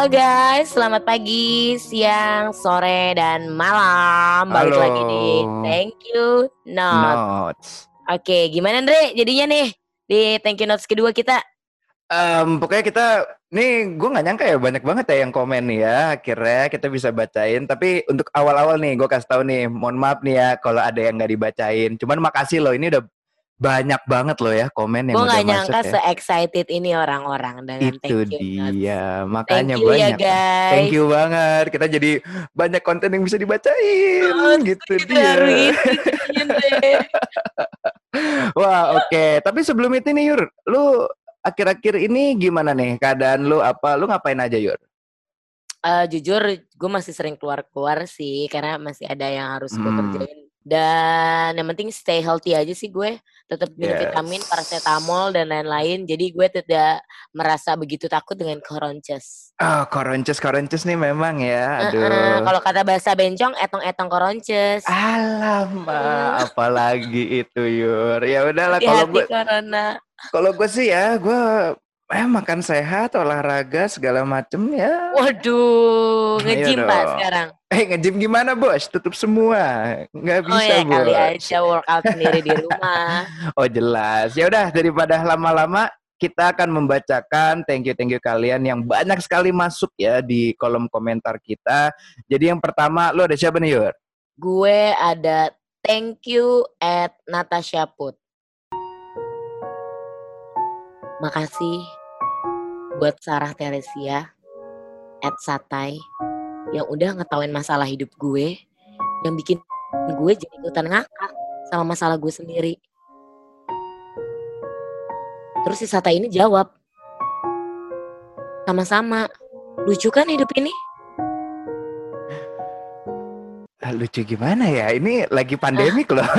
Halo guys, selamat pagi, siang, sore, dan malam. Balik Halo. lagi di Thank You Not. Notes. Oke, gimana Andre jadinya nih di Thank You Notes kedua kita? Em, pokoknya kita nih gue nggak nyangka ya banyak banget ya yang komen nih ya akhirnya kita bisa bacain tapi untuk awal-awal nih gue kasih tahu nih mohon maaf nih ya kalau ada yang nggak dibacain cuman makasih loh ini udah banyak banget loh ya komen yang Gue masuk nyangka ya se-excited ini orang-orang dengan itu Thank You Notes. dia Thank makanya you ya guys. Thank you banget kita jadi banyak konten yang bisa dibacain Oh, gitu dia. Wah, oke. Tapi sebelum itu nih Yur, lu akhir-akhir ini gimana nih keadaan lu apa? Lu ngapain aja Yur? Eh, jujur, gue masih sering keluar-keluar sih karena masih ada yang harus gue Hmm. kerjain. Dan yang penting stay healthy aja sih gue. Tetap minum Yes. vitamin, paracetamol dan lain-lain. Jadi gue tidak merasa begitu takut dengan koronces. Oh, koronces koronces nih memang ya. Aduh. Kalau kata bahasa bencong, etong-etong koronces. Alamak, apalagi itu Yur. Ya udahlah kalau gue corona. kalau gue sih ya, gue eh makan sehat, olahraga segala macem ya. Waduh, nge-gym pak sekarang. Eh nge-gym gimana bos? Tutup semua, nggak Oh bisa ya kali bos. aja workout sendiri di rumah. Oh jelas. Ya udah daripada lama-lama kita akan membacakan thank you thank you kalian yang banyak sekali masuk ya di kolom komentar kita. Jadi yang pertama lo ada siapa nih Yur? Gue ada thank you at Natasha Put. Makasih buat Sarah Teresia at Satai yang udah ngetawain masalah hidup gue yang bikin gue jadi ikutan ngakak sama masalah gue sendiri. Terus si Satai ini jawab, sama-sama, lucu kan hidup ini? Lucu gimana ya? Ini lagi pandemik loh.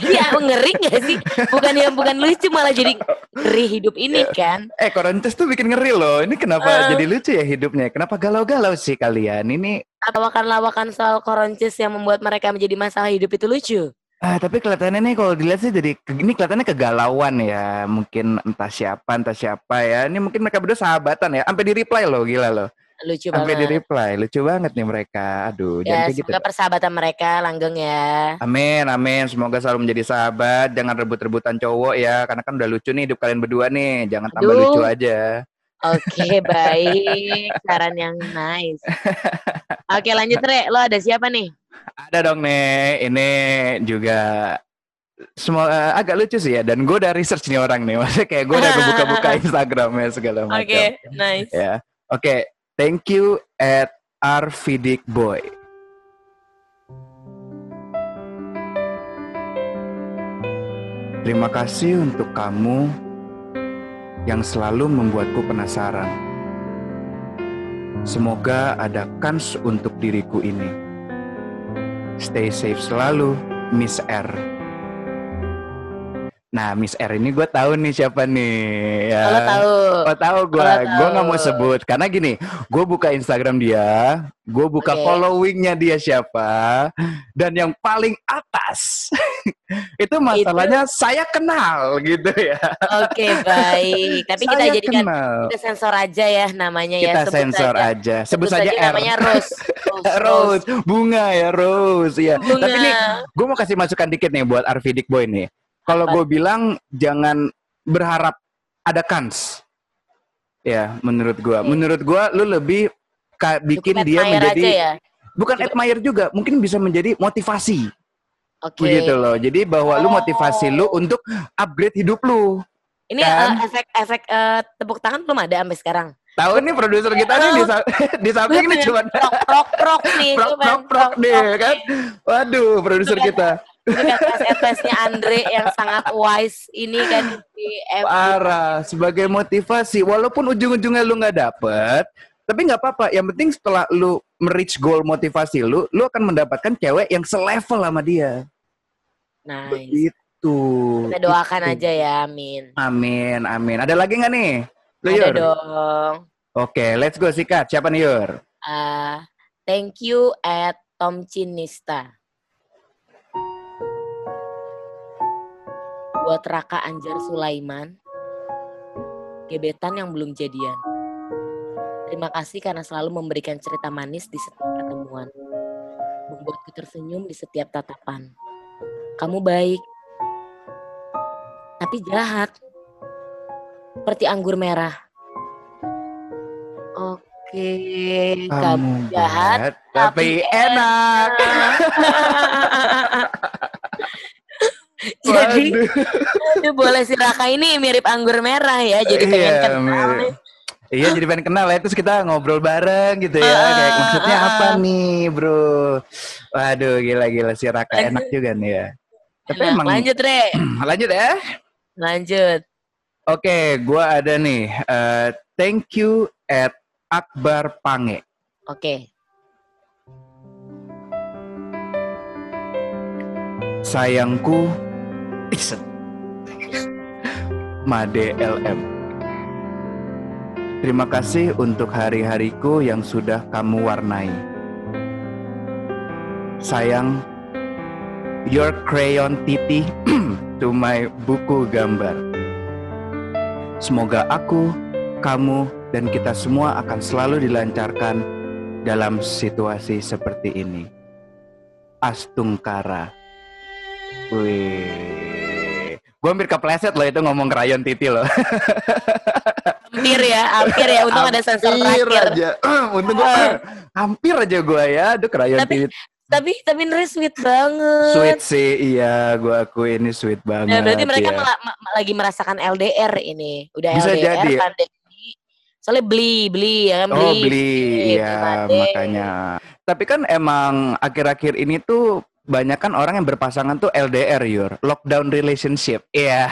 Iya, ngeri gak sih? Bukan yang bukan lucu malah jadi ngeri hidup ini kan. eh Korontes tuh bikin ngeri loh. Ini kenapa Ah. jadi lucu ya hidupnya? Kenapa galau-galau sih kalian? Ini Lawakan-lawakan soal koronces yang membuat mereka menjadi masalah hidup itu lucu. Ah, tapi kelihatannya nih kalau dilihat sih jadi ini kelihatannya kegalauan ya. Mungkin entah siapa, entah siapa ya. Ini mungkin mereka berdua sahabatan ya. Sampai di reply loh, gila loh. Lucu Sampai di banget. reply. Lucu banget nih mereka. Aduh, Ya, jangan gitu. semoga persahabatan mereka langgeng ya. Amin, amin. Semoga selalu menjadi sahabat. Jangan rebut-rebutan cowok ya. Karena kan udah lucu nih hidup kalian berdua nih. Jangan tambah Aduh. lucu aja. Oke, baik. Saran yang nice. Oke, lanjut Re. Lo ada siapa nih? Ada dong nih. Ini juga semua eh, agak lucu sih ya. Dan gue udah research nih orang nih. Maksudnya kayak gue udah buka-buka Instagramnya segala macam. Oke, nice. Ya. Oke, thank you at Arvidik Boy. Terima kasih untuk kamu yang selalu membuatku penasaran. Semoga ada kans untuk diriku ini. Stay safe selalu, Miss R. Nah, Miss R ini gue tahu nih siapa nih. Ya. Lo tahu. Oh tahu gue, gue nggak mau sebut karena gini, gue buka Instagram dia, gue buka Oke. followingnya dia siapa, dan yang paling atas itu masalahnya saya kenal gitu ya. Oke, baik. Tapi kita Saya jadikan kenal. kita sensor aja ya namanya ya. Kita Sebut sensor saja. aja, sebut, saja, R. namanya Rose. Rose. Rose, bunga ya Rose ya. Bunga. Tapi nih, gue mau kasih masukan dikit nih buat Arvidik Boy nih. Kalau gue bilang jangan berharap ada kans. Ya, menurut gue. Menurut gue, lu lebih ka- bikin Cukup dia menjadi ya. bukan Cukup- admire juga, mungkin bisa menjadi motivasi Oke. begitu loh. Jadi bahwa lu Oh. motivasi lu untuk upgrade hidup lu. Ini Kan? eh, efek-efek eh, tepuk tangan belum ada sampai sekarang. Tahu nih produser kita nih di, di samping nih cuma prok prok prok nih. prok prok prok deh kan. nih. Waduh, produser kita. Tes-tesnya Andre yang sangat wise ini kan di FB. Parah, sebagai motivasi walaupun ujung-ujungnya lu nggak dapet, Tapi nggak apa-apa. Yang penting setelah lu merich goal motivasi lu, lu akan mendapatkan cewek yang selevel sama dia. Nice. Begitu. Kita doakan Itu. aja ya, amin. Amin, amin. Ada lagi nggak nih? Lu, Ada Yur? dong. Oke, let's go sikat. Siapa nih Yur? Ah, thank you at Tom Cinista. Buat Raka Anjar Sulaiman, gebetan yang belum jadian. Terima kasih karena selalu memberikan cerita manis di setiap pertemuan. Membuatku tersenyum di setiap tatapan. Kamu baik, tapi jahat. Seperti anggur merah. Oke, kamu jahat, tapi tapi enak. Jadi aduh, boleh si Raka ini mirip anggur merah ya. Jadi pengen Iya, kenal mirip. Iya jadi pengen kenal ya Terus kita ngobrol bareng gitu ya Ah, Kayak maksudnya ah, apa ah. nih bro Waduh gila-gila si Raka enak juga nih ya Tapi Nah, emang lanjut Re, Lanjut ya lanjut. Oke gua ada nih eh, Thank you at Akbar Pange Oke, Sayangku Iset. Made LM Terima kasih untuk hari-hariku yang sudah kamu warnai. Sayang Your crayon titi to my buku gambar. Semoga aku, kamu, dan kita semua akan selalu dilancarkan dalam situasi seperti ini. Astungkara. Wih. Gue hampir kepleset loh itu ngomong krayon titi loh. hampir ya, hampir ya. Untung ada sensor terakhir. aja. Untung gue hampir aja gue ya. Aduh krayon Tapi- titi. Tapi tapi Re sweet banget. Sweet sih, iya gue akui ini sweet banget. Nah, berarti mereka ya. mela- ma- ma- lagi merasakan LDR ini. Udah Bisa LDR jadi. pandemi. Soalnya beli, beli ya kan beli. Oh beli, iya Made. makanya. Tapi kan emang akhir-akhir ini tuh banyak kan orang yang berpasangan tuh LDR, Yur. Lockdown relationship. Iya.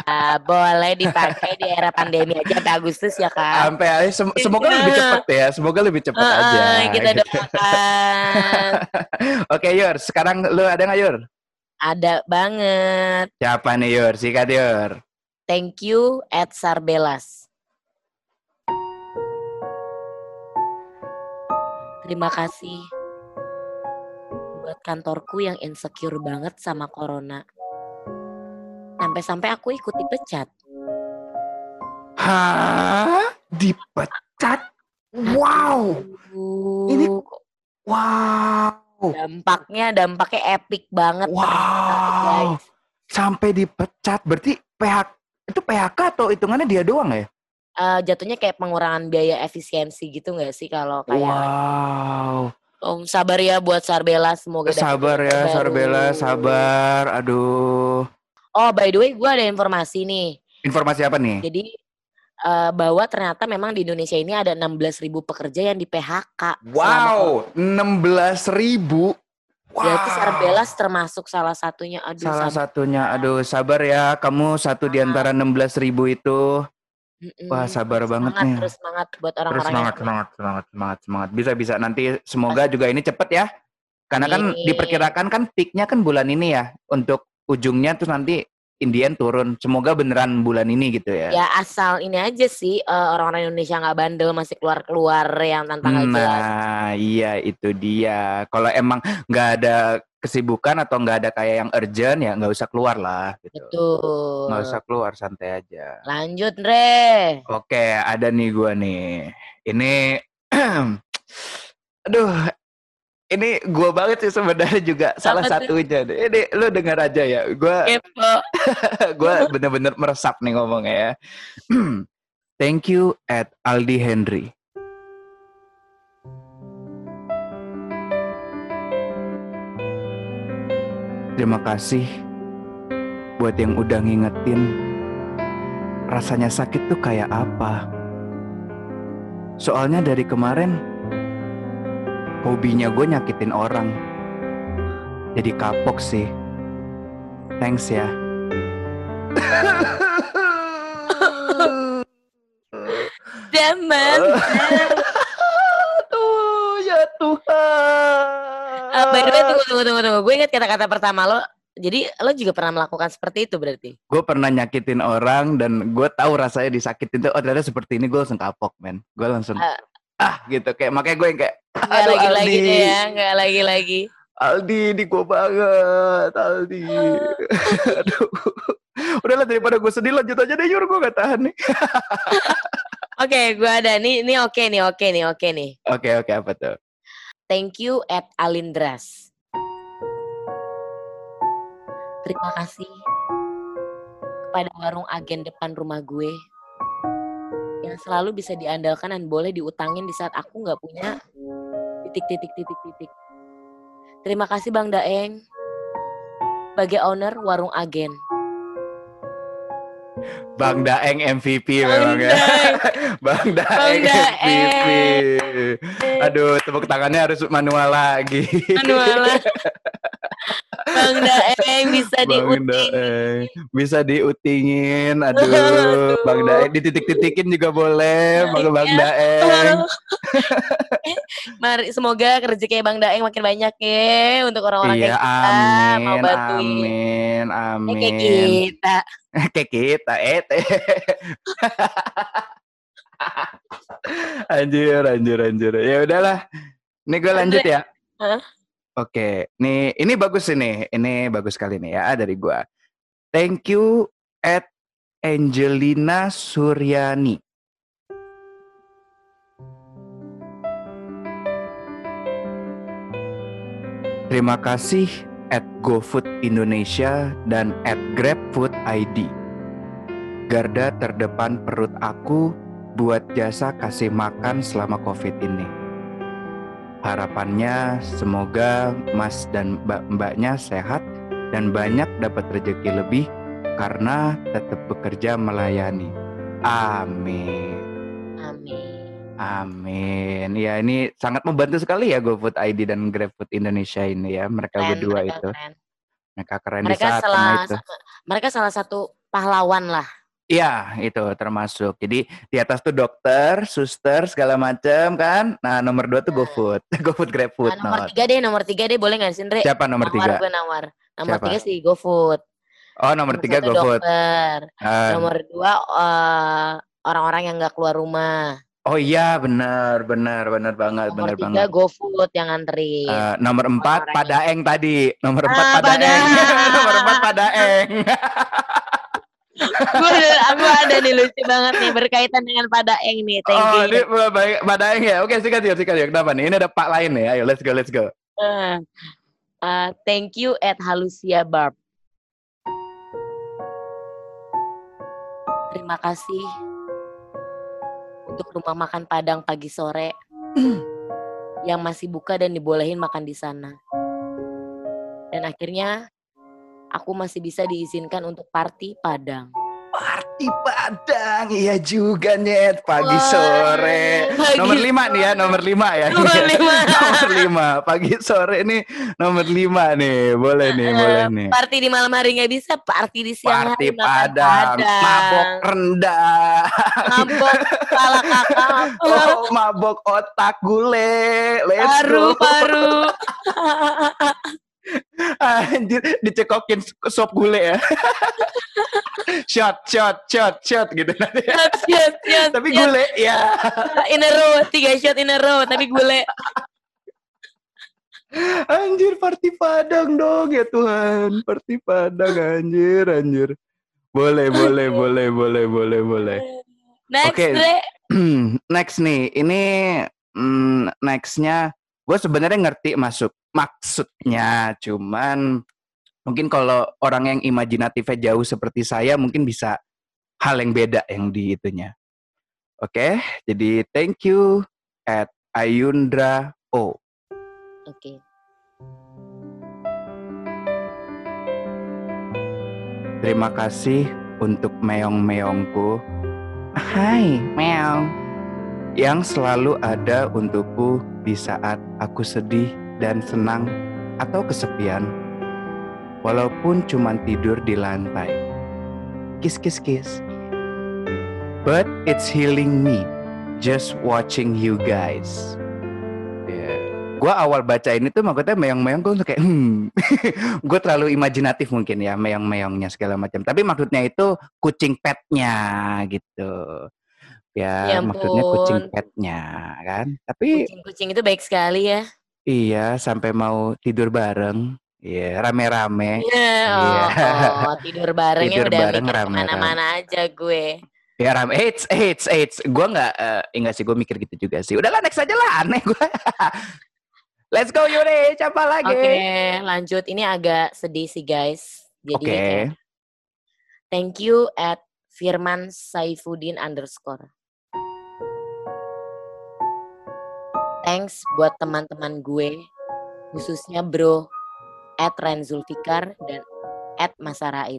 Wah, boleh dipakai di era pandemi aja Agustus ya kan. Sampai sem- semoga lebih cepet ya. Semoga lebih cepet Heeh, aja. kita gitu. doakan. Oke, Yur. Sekarang lu ada nggak, Yur? Ada banget. Siapa nih, Yur? Sikat, Yur. Thank you at Sarbelas. Terima kasih buat kantorku yang insecure banget sama corona. Sampai-sampai aku ikut dipecat. Hah? Dipecat? Wow. Ini- Uh, Wow. dampaknya dampaknya epic banget. Wow. Sampai dipecat. Berarti PHK itu PHK atau hitungannya dia doang ya? Eh, jatuhnya kayak pengurangan biaya efisiensi gitu nggak sih kalau kayak Wow. Om sabar ya buat Sarbella semoga Sabar ya, baru. Sarbella, sabar. Aduh. Oh by the way gue ada informasi nih. Informasi apa nih? Jadi eh, bahwa ternyata memang di Indonesia ini ada 16.000 pekerja yang di PHK. Wow, 16 ribu. Berarti Sarbelas termasuk salah satunya. Aduh, Salah sabar. satunya, aduh sabar ya, kamu satu di antara 16 ribu itu. Mm-mm. Wah, sabar banget semangat, nih. Terus semangat buat Terus orang-orang semangat, yang semangat, semangat, semangat, semangat. Bisa, bisa. Nanti semoga juga ini cepet ya. Karena kan Amin. diperkirakan kan peaknya kan bulan ini ya. Untuk ujungnya tuh nanti Indian turun. Semoga beneran bulan ini gitu ya. ya asal ini aja sih eh, orang-orang Indonesia nggak bandel masih keluar-keluar yang tanpa nggak jelas. Nah, iya itu dia. Kalau emang nggak ada kesibukan atau nggak ada kayak yang urgent ya nggak usah keluar lah gitu. Betul. Nggak usah keluar, santai aja. Lanjut, Re. Oke, ada nih gua nih. Ini aduh ini gua banget sih sebenarnya juga salah tuh? satunya. Ini lu dengar aja ya. Gua Kepo. gua bener-bener meresap nih ngomongnya ya. Thank you at Aldi Henry. Terima kasih buat yang udah ngingetin rasanya sakit tuh kayak apa. Soalnya dari kemarin hobinya gue nyakitin orang. Jadi kapok sih. Thanks ya. zaman. Aduh, ya Ah, way, tunggu, tunggu, tunggu, tunggu. Gue ingat kata-kata pertama lo. Jadi lo juga pernah melakukan seperti itu berarti? gue pernah nyakitin orang dan gue tahu rasanya disakitin tuh oh ternyata seperti ini gue langsung kapok men gue langsung Ah. ah gitu kayak makanya gue yang kayak Nggak aduh lagi-lagi Aldi deh ya, nggak lagi-lagi. Aldi di gue banget Aldi aduh udahlah daripada gue sedih lanjut aja deh Yur gue gak tahan nih Oke, gue ada. Nih, ini oke nih, oke nih, oke nih. oke oke apa tuh Thank you at Alindras. Terima kasih kepada warung agen depan rumah gue yang selalu bisa diandalkan dan boleh diutangin di saat aku nggak punya titik titik titik titik. Terima kasih Bang Daeng sebagai owner warung agen. Bang Daeng MVP Bang memang ya Daeng. Bang Bang Daeng. MVP aduh tepuk tangannya harus manual lagi Manualan. Bang Daeng bisa Bang diuting. Daeng bisa diutingin aduh Aduh. Bang Daeng dititik-titikin juga boleh Bang Bang Iya. Daeng Mari semoga rezeki Bang Daeng makin banyak ya untuk orang-orang iya kayak kita mau amin bantuin. amin Eh, kayak amin kita. kayak kita eh anjir anjir anjir ya udahlah ini gue lanjut ya Hah? Oke nih ini bagus ini ini bagus sekali nih ya dari gue thank you at Angelina Suryani Terima kasih at GoFood Indonesia dan at GrabFood ID. Garda terdepan perut aku buat jasa kasih makan selama COVID ini. Harapannya semoga Mas dan mbak-mbaknya sehat dan banyak dapat rezeki lebih karena tetap bekerja melayani. Amin. Amin. Amin. Ya ini sangat membantu sekali ya GoFood ID dan GrabFood Indonesia ini ya. Mereka Keren, berdua mereka itu. keren. Mereka keren di Mereka saat salah itu. mereka salah satu pahlawan lah. Iya, itu termasuk. Jadi di atas tuh dokter, suster, segala macam kan. Nah, nomor dua tuh GoFood. GoFood GrabFood. Nah, nomor Not. tiga deh, nomor tiga deh boleh nggak sih Ndre? Siapa nomor tiga? Gue nawar. Nomor Siapa? tiga sih GoFood. Oh, nomor tiga satu GoFood. Dokter. Ah, Nomor dua eh, orang-orang yang nggak keluar rumah. oh iya, benar, benar, benar banget, Nomor benar tiga banget. GoFood yang nganterin. Eh, nomor empat Padaeng tadi. Nomor empat Ah, Padaeng. Padaeng. nomor empat Padaeng. gue aku ada nih lucu banget nih berkaitan dengan Padaeng nih. Thank oh, ini baik Padaeng ya. Oke, sikat yuk, sikat yuk. Kenapa nih? Ini ada Pak lain nih. Ayo, let's go, let's go. Eh, eh, thank you at Halusia Barb. Terima kasih untuk rumah makan Padang pagi sore yang masih buka dan dibolehin makan di sana. Dan akhirnya aku masih bisa diizinkan untuk party Padang. Party Padang, iya juga nyet pagi Wah, sore. pagi nomor lima nih ya, nomor lima ya. Nomor lima. nomor lima. Pagi sore nih nomor lima nih, boleh nih, boleh nih. Party di malam hari nggak bisa, party di siang Party hari makan Padang, mabok rendah, mabok kepala kakak, oh mabok otak gule, let's paru go. paru. Anjir, dicekokin sop gule ya. shot, shot, shot, shot gitu nanti. Shot, shot, shot, Tapi shot. gule ya. in a row, tiga shot in a row, tapi gule. Anjir, party Padang dong ya Tuhan. Party Padang anjir, anjir. Boleh, boleh, boleh, boleh, boleh, boleh. Next, next nih, ini mm, nextnya gue sebenarnya ngerti masuk maksudnya, cuman mungkin kalau orang yang imajinatifnya jauh seperti saya mungkin bisa hal yang beda yang di itunya. Oke, jadi thank you at Ayundra O. Oke. Terima kasih untuk meong-meongku. Hai, meong. Yang selalu ada untukku di saat aku sedih dan senang atau kesepian. Walaupun cuma tidur di lantai. Kiss, kiss, kiss. But it's healing me. just watching you guys. Gua awal baca ini tuh maksudnya meong-meong gue kayak hmm. gue terlalu imajinatif mungkin ya meong-meongnya segala macam. Tapi maksudnya itu kucing petnya gitu. Ya, Ya maksudnya kucing petnya kan. Tapi Kucing-kucing itu baik sekali ya. iya sampai mau tidur bareng. Iya, rame-rame. Iya, Iya. oh, tidur barengnya Tidur udah bareng mikir rame-rame. ke mana-mana aja gue. Ya rame, eits, eits, eits. Gue nggak, eh, enggak sih, gue mikir gitu juga sih. Udahlah next aja lah, aneh gue. Let's go Yuri, siapa lagi? Oke, lanjut. Ini agak sedih sih guys. Jadi Oke. kayak, thank you at Firman Saifuddin underscore. Thanks buat teman-teman gue, khususnya bro at Ren Zulfikar dan at Masaraid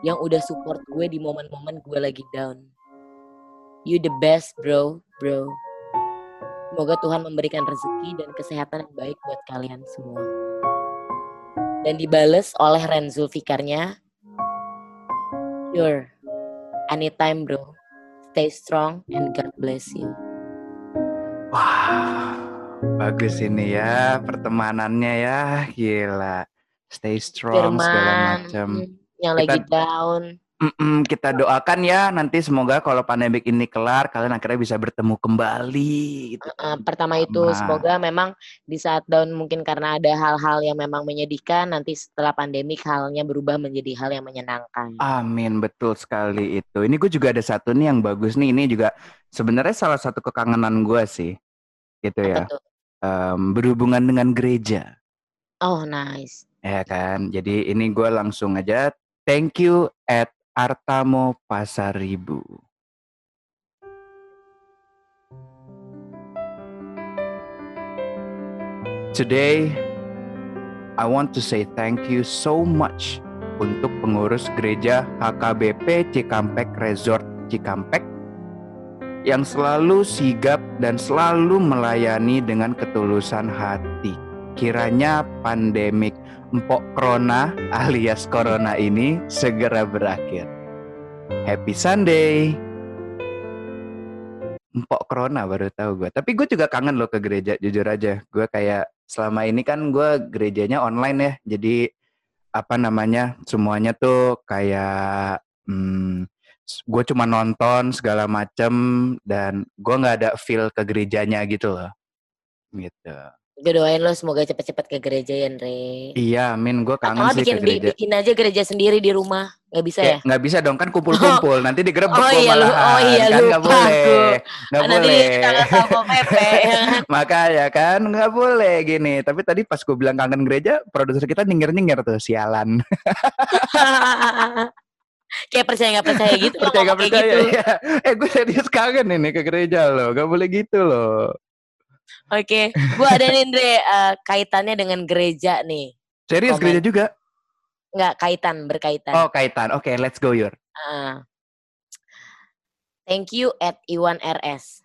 yang udah support gue di momen-momen gue lagi down. You the best bro, bro. Semoga Tuhan memberikan rezeki dan kesehatan yang baik buat kalian semua. Dan dibales oleh Ren Zulfikarnya, Sure, anytime bro. Stay strong and God bless you. Wah, bagus ini ya pertemanannya ya, gila. Stay strong segala Firman macam. mm, yang lagi Kita- down. Mm-mm, kita doakan ya nanti semoga kalau pandemik ini kelar kalian akhirnya bisa bertemu kembali. Gitu. Eh, pertama itu semoga memang di saat down mungkin karena ada hal-hal yang memang menyedihkan nanti setelah pandemik halnya berubah menjadi hal yang menyenangkan. Amin, betul sekali itu. Ini gue juga ada satu nih yang bagus nih. Ini juga sebenarnya salah satu kekangenan gue sih, gitu ya. Em, berhubungan dengan gereja, Oh nice. ya kan. Jadi ini gue langsung aja. Thank you at Artamo Pasaribu. Today, I want to say thank you so much untuk pengurus gereja HKBP Cikampek Resort Cikampek yang selalu sigap dan selalu melayani dengan ketulusan hati. Kiranya pandemik Empok Corona alias Corona ini segera berakhir. Happy Sunday. Empok Corona baru tahu gue. Tapi gue juga kangen loh ke gereja, jujur aja. Gue kayak selama ini kan gue gerejanya online ya. Jadi apa namanya semuanya tuh kayak hmm, gue cuma nonton segala macem dan gue nggak ada feel ke gerejanya gitu loh. Gitu. Gue doain lo semoga cepet-cepet ke gereja ya, Andre. Iya, Min, gue Atau kangen nggak sih bikin, ke gereja. bikin aja gereja sendiri di rumah. Nggak bisa ya? Kayak nggak bisa dong kan kumpul-kumpul nanti digerebek Oh iya, oh iya, kan nggak lupa boleh nggak boleh ya kan? makanya kan nggak boleh gini tapi tadi pas gue bilang kangen gereja produser kita nyengir-nyengir tuh sialan kayak percaya nggak percaya gitu percaya nggak percaya gitu. ya. eh gue serius kangen ini ke gereja loh nggak boleh gitu loh Oke, gua ada nih Andre eh, kaitannya dengan gereja nih. serius Komen. gereja juga Nggak kaitan, berkaitan. oh kaitan oke let's go Yur Ah. thank you at Iwan RS.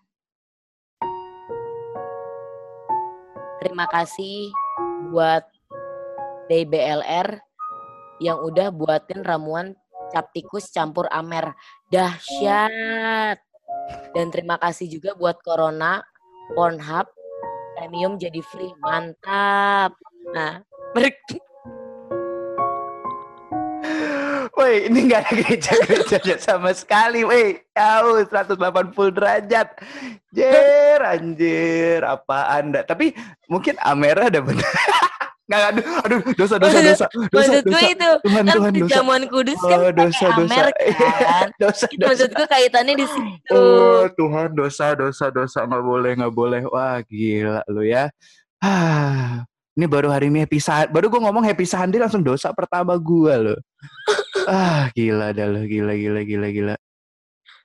Terima kasih buat DBLR yang udah buatin ramuan cap tikus campur amer. Dahsyat. Dan terima kasih juga buat Corona, Pornhub, Premium jadi free. Mantap. Nah, ber- Woi, ini nggak ada gereja-gereja sama sekali, woi. Jauh 180 derajat. Jer, anjir, apa anda? Tapi mungkin Amera ada bener. Nggak, aduh, aduh, dosa, dosa, dosa, dosa, maksud gue dosa. itu Tuhan, kan Tuhan, di dosa. jamuan kudus kan Oh, dosa, dosa. amer kan. dosa, Itu dosa. maksud gue kaitannya di situ. Oh, Tuhan, dosa, dosa, dosa. Nggak boleh, nggak boleh. Wah, gila lu ya. Ah, ini baru hari ini happy Sunday. Baru gue ngomong happy Sunday langsung dosa pertama gue loh. ah, gila dah lo, gila, gila, gila, gila.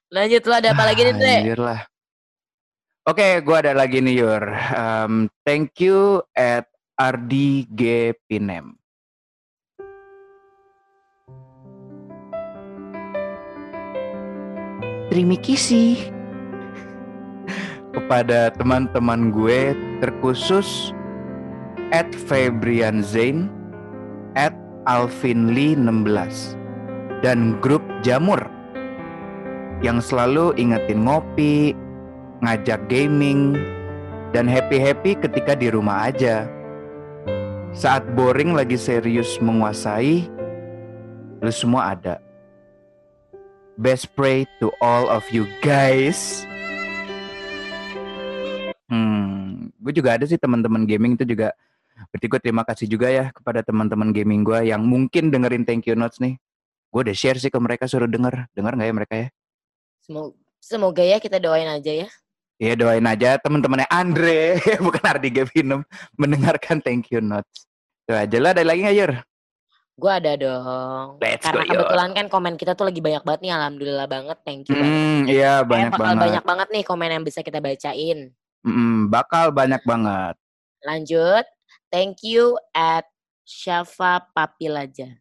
Lanjut lu ada apa lagi nih, Dre? Anjir lah. Oke, gua ada lagi nih Yur. Um, thank you at Ardi G Pinem. Terima kasih kepada teman-teman gue terkhusus at Febrian Zain at Alvin Lee 16 dan grup Jamur yang selalu ingetin ngopi, ngajak gaming, dan happy-happy ketika di rumah aja. Saat boring lagi serius menguasai, lu semua ada. Best pray to all of you guys. Hmm, gue juga ada sih teman-teman gaming itu juga. Berarti gue terima kasih juga ya kepada teman-teman gaming gue yang mungkin dengerin thank you notes nih. Gue udah share sih ke mereka suruh denger. Denger nggak ya mereka ya? Semoga, semoga ya kita doain aja ya. Iya doain aja teman-temannya Andre, bukan Ardi Gavinem, mendengarkan thank you notes. Tuh aja lah, ada lagi nggak Yur? Gue ada dong. Let's Karena go, kebetulan kan komen kita tuh lagi banyak banget nih. Alhamdulillah banget. Thank you banget. Hmm, iya banyak bakal banget. banyak banget nih komen yang bisa kita bacain. Mm, bakal banyak banget. Lanjut. Thank you at Syafa Papilaja.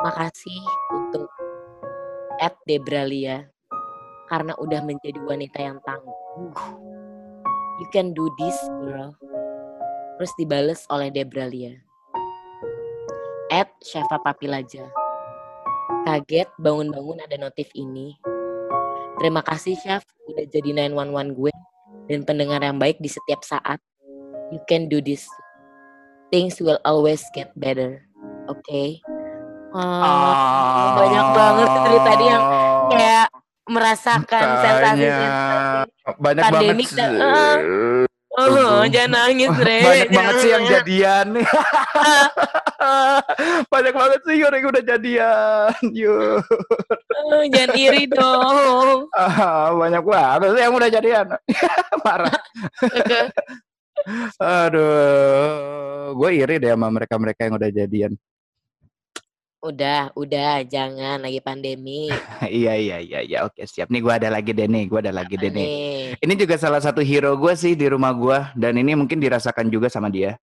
Makasih untuk at Debralia karena udah menjadi wanita yang tangguh. You can do this, girl. Terus dibales oleh Debralia. At Syafa Papilaja. Kaget bangun-bangun ada notif ini. Terima kasih Chef udah jadi 911 gue dan pendengar yang baik di setiap saat. You can do this. Things will always get better. Oke. Ah, banyak banget dari tadi yang kayak merasakan sensasi banyak pandemik banget. dan- sih. ah. Oh, jangan nangis, Re. banyak banget sih yang Jangan. jadian. banyak banget sih Yur yang udah jadian. Yur. Oh, jangan iri dong. Ah, banyak banget sih yang udah jadian. Parah. Aduh, gue iri deh sama mereka-mereka yang udah jadian. Udah, udah, jangan lagi pandemi. iya iya iya iya oke siap nih gue ada lagi deh nih gue ada lagi deh nih. Ini juga salah satu hero gue sih di rumah gue dan ini mungkin dirasakan juga sama dia.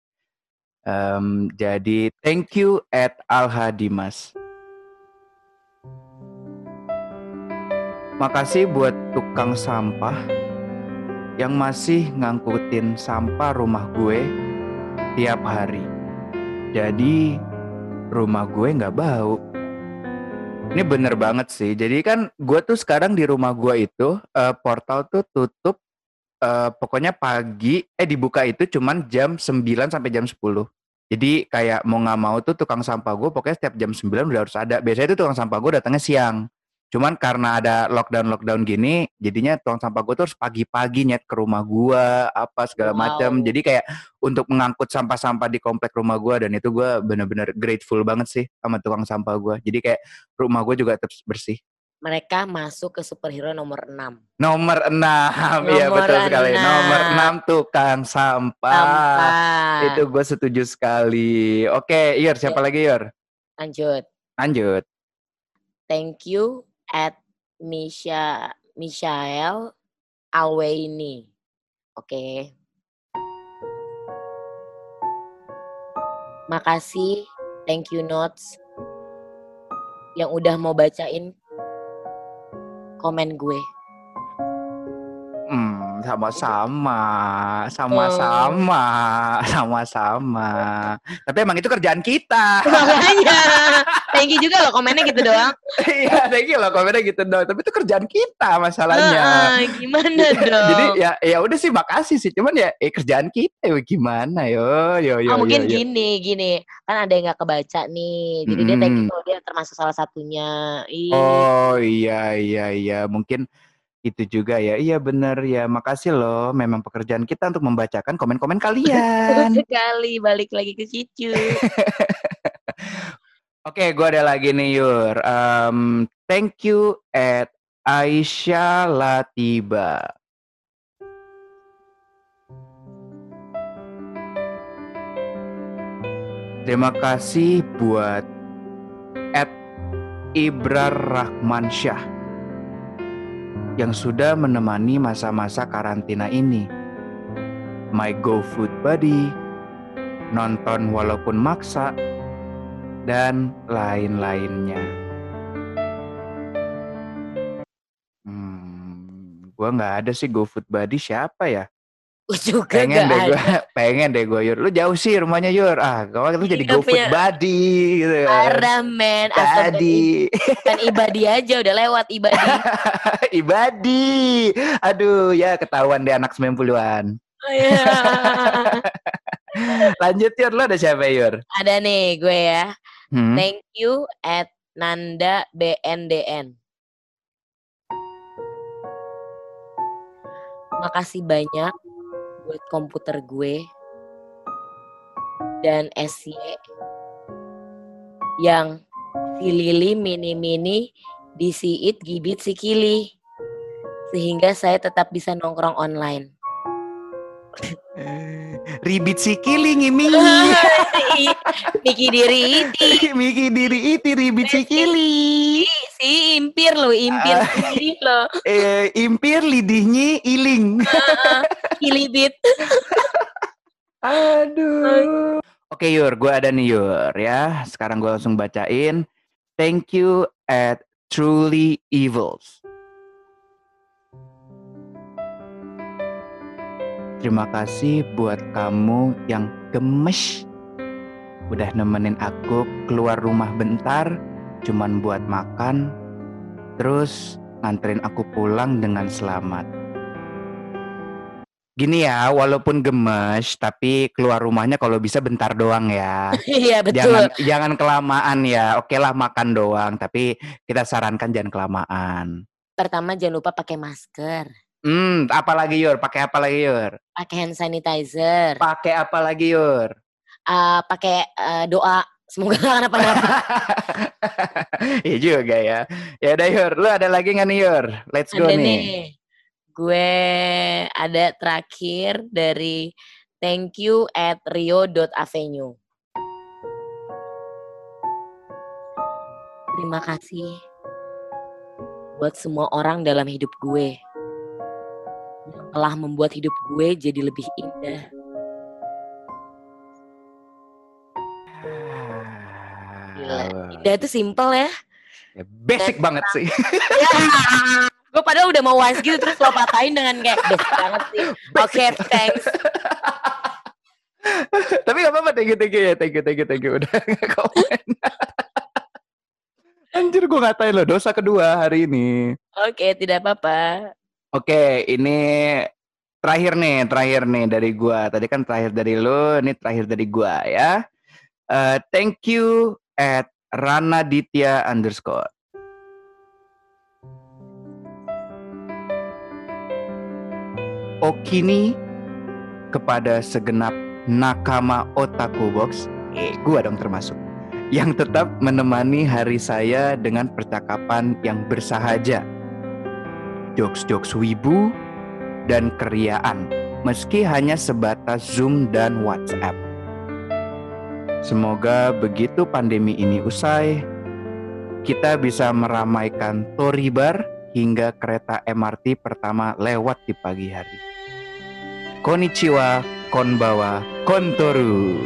Em, jadi thank you at Alha Dimas. Makasih buat tukang sampah yang masih ngangkutin sampah rumah gue tiap hari. Jadi rumah gue nggak bau. Ini bener banget sih. Jadi kan gue tuh sekarang di rumah gue itu eh, portal tuh tutup eh, pokoknya pagi eh dibuka itu cuman jam 9 sampai jam 10. Jadi kayak mau nggak mau tuh tukang sampah gue pokoknya setiap jam 9 udah harus ada. Biasanya tuh tukang sampah gue datangnya siang. Cuman karena ada lockdown-lockdown gini, jadinya tukang sampah gue tuh harus pagi-pagi nyet ke rumah gue, apa segala macam. Wow. Jadi kayak untuk mengangkut sampah-sampah di komplek rumah gue dan itu gue bener-bener grateful banget sih sama tukang sampah gue. Jadi kayak rumah gue juga tetap bersih. Mereka masuk ke superhero nomor 6. Nomor 6, iya betul sekali. enam. Nomor 6 tukang sampah. Sampah. Itu gue setuju sekali. Oke, Yor, siapa lagi Yor? Lanjut. Lanjut. Thank you at Misha Mishael Alweini. Oke. Makasih, thank you notes yang udah mau bacain komen gue. Sama-sama, sama-sama, sama-sama. Tapi emang itu kerjaan kita. Makanya, thank you juga loh komennya gitu doang. Iya, thank you loh komennya gitu dong. Tapi itu kerjaan kita masalahnya. Heeh, gimana dong? Jadi ya ya udah sih makasih sih. Cuman ya eh, kerjaan kita ya gimana yo yo yo. oh, mungkin yo, yo. gini, gini. Kan ada yang nggak kebaca nih. Jadi dia thank you dia termasuk salah satunya. Ih, Oh iya iya iya mungkin itu juga ya. Iya bener ya. Makasih loh. Memang pekerjaan kita untuk membacakan komen-komen betul kalian. sekali. Balik lagi ke situ. Oke, gue ada lagi nih Yur. Em, thank you at Aisyah Latiba. Terima kasih buat at Ibrar Rahman Syah yang sudah menemani masa-masa karantina ini. My GoFood Buddy, nonton walaupun maksa, dan lain-lainnya. Hmm, gua nggak ada sih GoFood Buddy siapa ya? Gue juga Pengen deh gue, pengen deh gue Yur. Lu jauh sih rumahnya Yur. Ah, kalau lu jadi Nggak GoFood punya- buddy gitu kan. Parah men. Buddy. Kan ibadi aja udah lewat ibadi. Ibadi. Aduh, ya ketahuan deh anak 90-an. Oh, iya. Lanjut Yur, lu ada siapa Yur? Ada nih gue ya. Hmm? Thank you at Nanda BNDN. Makasih banyak buat komputer gue dan SY yang si Lili mini-mini disiit gibit si Kili sehingga saya tetap bisa nongkrong online. Ribit si kiling ini. Miki diri iti Miki diri iti ribit si kili. si impir lo, impir Ah. sendiri lo. Eh, impir lidihnya iling. Kilibit. Aduh. Oke Yur, gue ada nih Yur ya. Sekarang gue langsung bacain. Thank you at Truly Evils. Terima kasih buat kamu yang gemes. Udah nemenin aku keluar rumah bentar, cuman buat makan. Terus nganterin aku pulang dengan selamat. Gini ya, walaupun gemes, tapi keluar rumahnya kalau bisa bentar doang ya. Iya betul. Jangan jangan kelamaan ya. Oke lah makan doang, tapi kita sarankan jangan kelamaan. Pertama jangan lupa pakai masker, Hmm, apalagi Yur? Pakai apa lagi Yur? pakai hand sanitizer, Pakai apa lagi Yur? eh, pakai eh, doa. Semoga gak kenapa-napa. Iya juga ya. Ya udah Yur, lu ada lagi nggak nih Yur? Let's go ada nih. nih. Gue ada terakhir dari thank you at rio.avenue. Terima kasih buat semua orang dalam hidup gue yang telah membuat hidup gue jadi lebih indah. Gila. Indah itu simple ya. Ya, basic banget sih. gue padahal udah mau wise gitu terus lo patahin dengan kayak basic banget sih. Oke, thanks. Tapi gak apa-apa, thank you, thank you ya, thank you, thank you, thank you. Udah gak komen. Anjir gue ngatain lo, dosa kedua hari ini. Oke, tidak apa-apa. Oke, ini terakhir nih, terakhir nih dari gua. Tadi kan terakhir dari lo, ini terakhir dari gua ya. Eh, thank you at Rana Ditya underscore. Okini kepada segenap nakama otaku box, eh gua dong termasuk, yang tetap menemani hari saya dengan percakapan yang bersahaja. Jokes-jokes wibu, dan keriaan, meski hanya sebatas Zoom dan WhatsApp. Semoga begitu pandemi ini usai, kita bisa meramaikan Toribar hingga kereta MRT pertama lewat di pagi hari. Konnichiwa, konbawa, kontoru.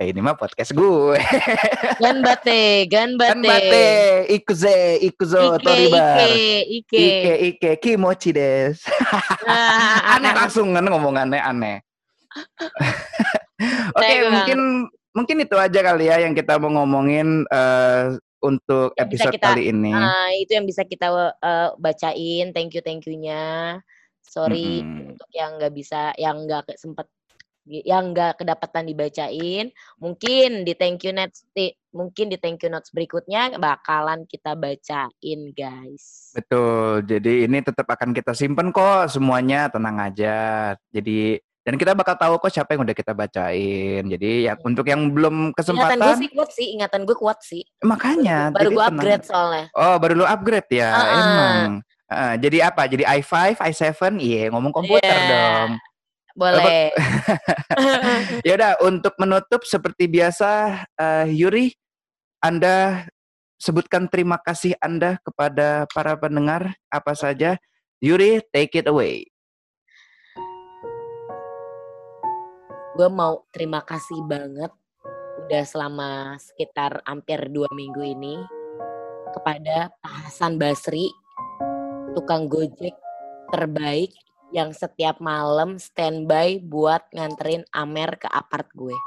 Eh, ini mah podcast gue. Ganbate, ganbate. Kan bate, ikuze, ikuzo, Ike, Toribar. Ike, Ike. Ike, Ike, kimochi des. Ah, aneh langsung kan ngomongannya aneh. Oke, juga mungkin mungkin itu aja kali ya yang kita mau ngomongin eh, untuk Yang episode kita- kali ini. Ah, itu yang bisa kita eh, bacain. Thank you, thank you-nya. Sorry Mm-mm. untuk yang nggak bisa, yang nggak sempet yang nggak kedapatan dibacain mungkin di thank you notes di- mungkin di thank you notes berikutnya bakalan kita bacain guys Betul. Jadi ini tetap akan kita simpen kok semuanya, tenang aja. Jadi dan kita bakal tahu kok siapa yang udah kita bacain. Jadi yang untuk yang belum ingatan gue kesempatan, sih kuat sih ingatan gue kuat sih makanya baru gue tenang. upgrade soalnya Oh, baru lu upgrade ya, Ah, ah. emang. Ah, jadi apa? Jadi i5, i7, iya ngomong komputer Iya. dong. boleh Ya udah, untuk menutup seperti biasa, eh, Yuri, Anda sebutkan terima kasih Anda kepada para pendengar apa saja. Yuri, take it away. Gue mau terima kasih banget udah selama sekitar hampir dua minggu ini kepada Pak Hasan Basri tukang gojek terbaik yang setiap malam standby buat nganterin Amer ke apart gue.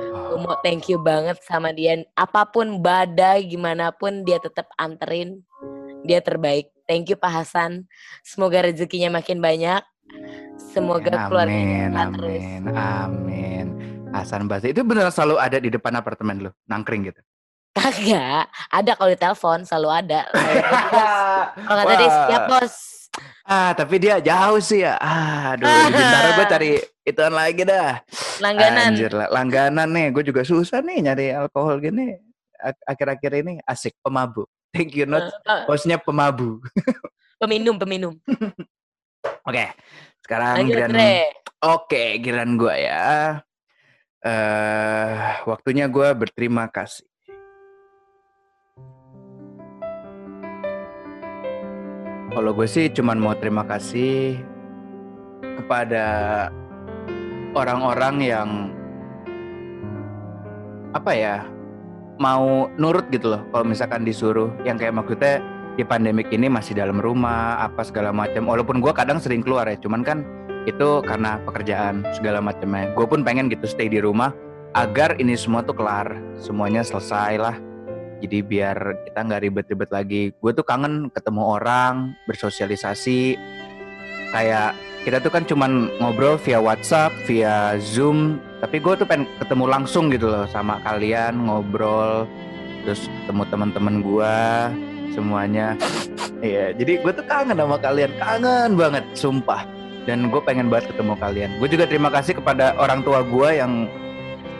Gue mau thank you banget sama dia. Apa pun badai, gimana pun dia tetap anterin. Dia terbaik. Thank you Pak Hasan. Semoga rezekinya makin banyak. Semoga keluarga amin, terus. amin, amin. Hasan Basri itu beneran selalu ada di depan apartemen lu, nangkring gitu. Kagak. Ada kalau ditelepon selalu ada. Kalau kata dia siap bos. Ah, tapi dia jauh sih ya. Ah, aduh, bentar gue cari ituan lagi dah. Langganan. Anjir lah, langganan nih. Gue juga susah nih nyari alkohol gini. Ak- Akhir-akhir ini asik pemabuk. Thank you not. Hostnya pemabu. peminum, peminum. Oke, sekarang Lanjut, giliran. Oke, giliran gue ya. eh waktunya gue berterima kasih. Kalau gue sih cuman mau terima kasih kepada orang-orang yang apa ya mau nurut gitu loh kalau misalkan disuruh yang kayak maksudnya di pandemik ini masih dalam rumah apa segala macam. Walaupun gue kadang sering keluar ya cuman kan itu karena pekerjaan segala macamnya. Gue pun pengen gitu stay di rumah agar ini semua tuh kelar semuanya selesai lah. Jadi biar kita nggak ribet-ribet lagi. Gue tuh kangen ketemu orang bersosialisasi. Kayak kita tuh kan cuman ngobrol via WhatsApp via Zoom tapi gue tuh pengen ketemu langsung gitu loh sama kalian ngobrol terus ketemu teman-teman gue semuanya Iya, jadi gue tuh kangen sama kalian, kangen banget, sumpah. Dan gue pengen banget ketemu kalian. Gue juga terima kasih kepada orang tua gue yang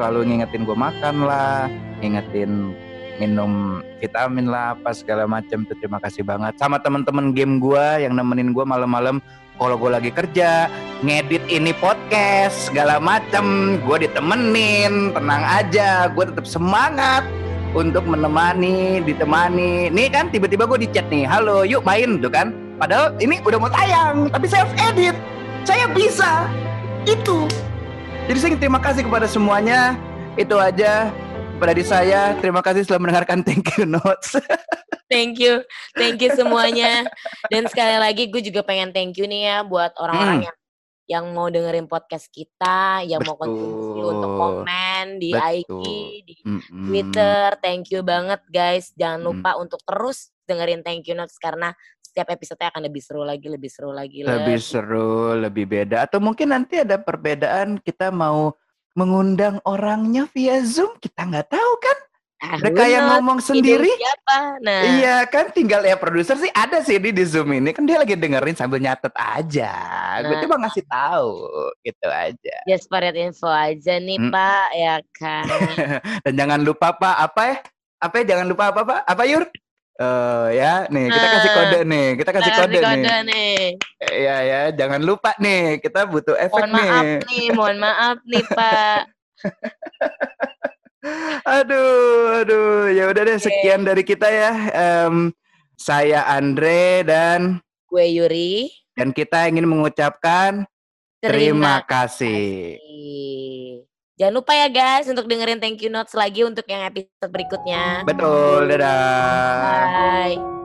selalu ngingetin gue makan lah, ngingetin minum vitamin lah, apa segala macam. Tuh terima kasih banget. Sama teman-teman game gue yang nemenin gue malam-malam. Kalau gue lagi kerja, ngedit ini podcast segala macam, gue ditemenin, tenang aja, gue tetap semangat untuk menemani, ditemani. Nih kan tiba-tiba gue di chat nih, halo yuk main tuh kan. Padahal ini udah mau tayang, tapi saya edit. Saya bisa. Itu. Jadi saya terima kasih kepada semuanya. Itu aja kepada di saya. Terima kasih telah mendengarkan Thank You Notes. Thank you, thank you semuanya. Dan sekali lagi gue juga pengen thank you nih ya buat orang-orang Hmm. yang yang mau dengerin podcast kita, yang mau konsumsi untuk Betul. komen di IG, Betul. di Mm-mm. Twitter. Thank you banget guys. Jangan Mm. lupa untuk terus dengerin Thank You Notes karena setiap episode akan lebih seru lagi, lebih seru lagi. Lebih lebih- seru, lebih beda. Atau mungkin nanti ada perbedaan kita mau mengundang orangnya via Zoom. Kita nggak tahu kan. Kayak knows? ngomong sendiri. Siapa? Nah, Iya kan tinggal ya produser sih ada sih di di Zoom ini kan dia lagi dengerin sambil nyatet aja. Gue Nah. cuma ngasih tahu gitu aja. just for that info aja nih Hmm. Pak, ya kan. Dan jangan lupa Pak apa ya? Apa ya? Jangan lupa apa Pak? Apa Yur? Eh ya, nih kita kasih Nah. kode nih, kita kasih Kasih kode, nih. kode nih. Iya ya, jangan lupa nih, kita butuh efek Mohon maaf nih. nih, mohon maaf nih Pak. Aduh, aduh, ya udah deh sekian dari kita ya. Em, saya Andre dan Gue Yuri. dan kita ingin mengucapkan terima kasih. kasih. Jangan lupa ya guys untuk dengerin thank you notes lagi untuk yang episode berikutnya. Betul, dadah. Bye.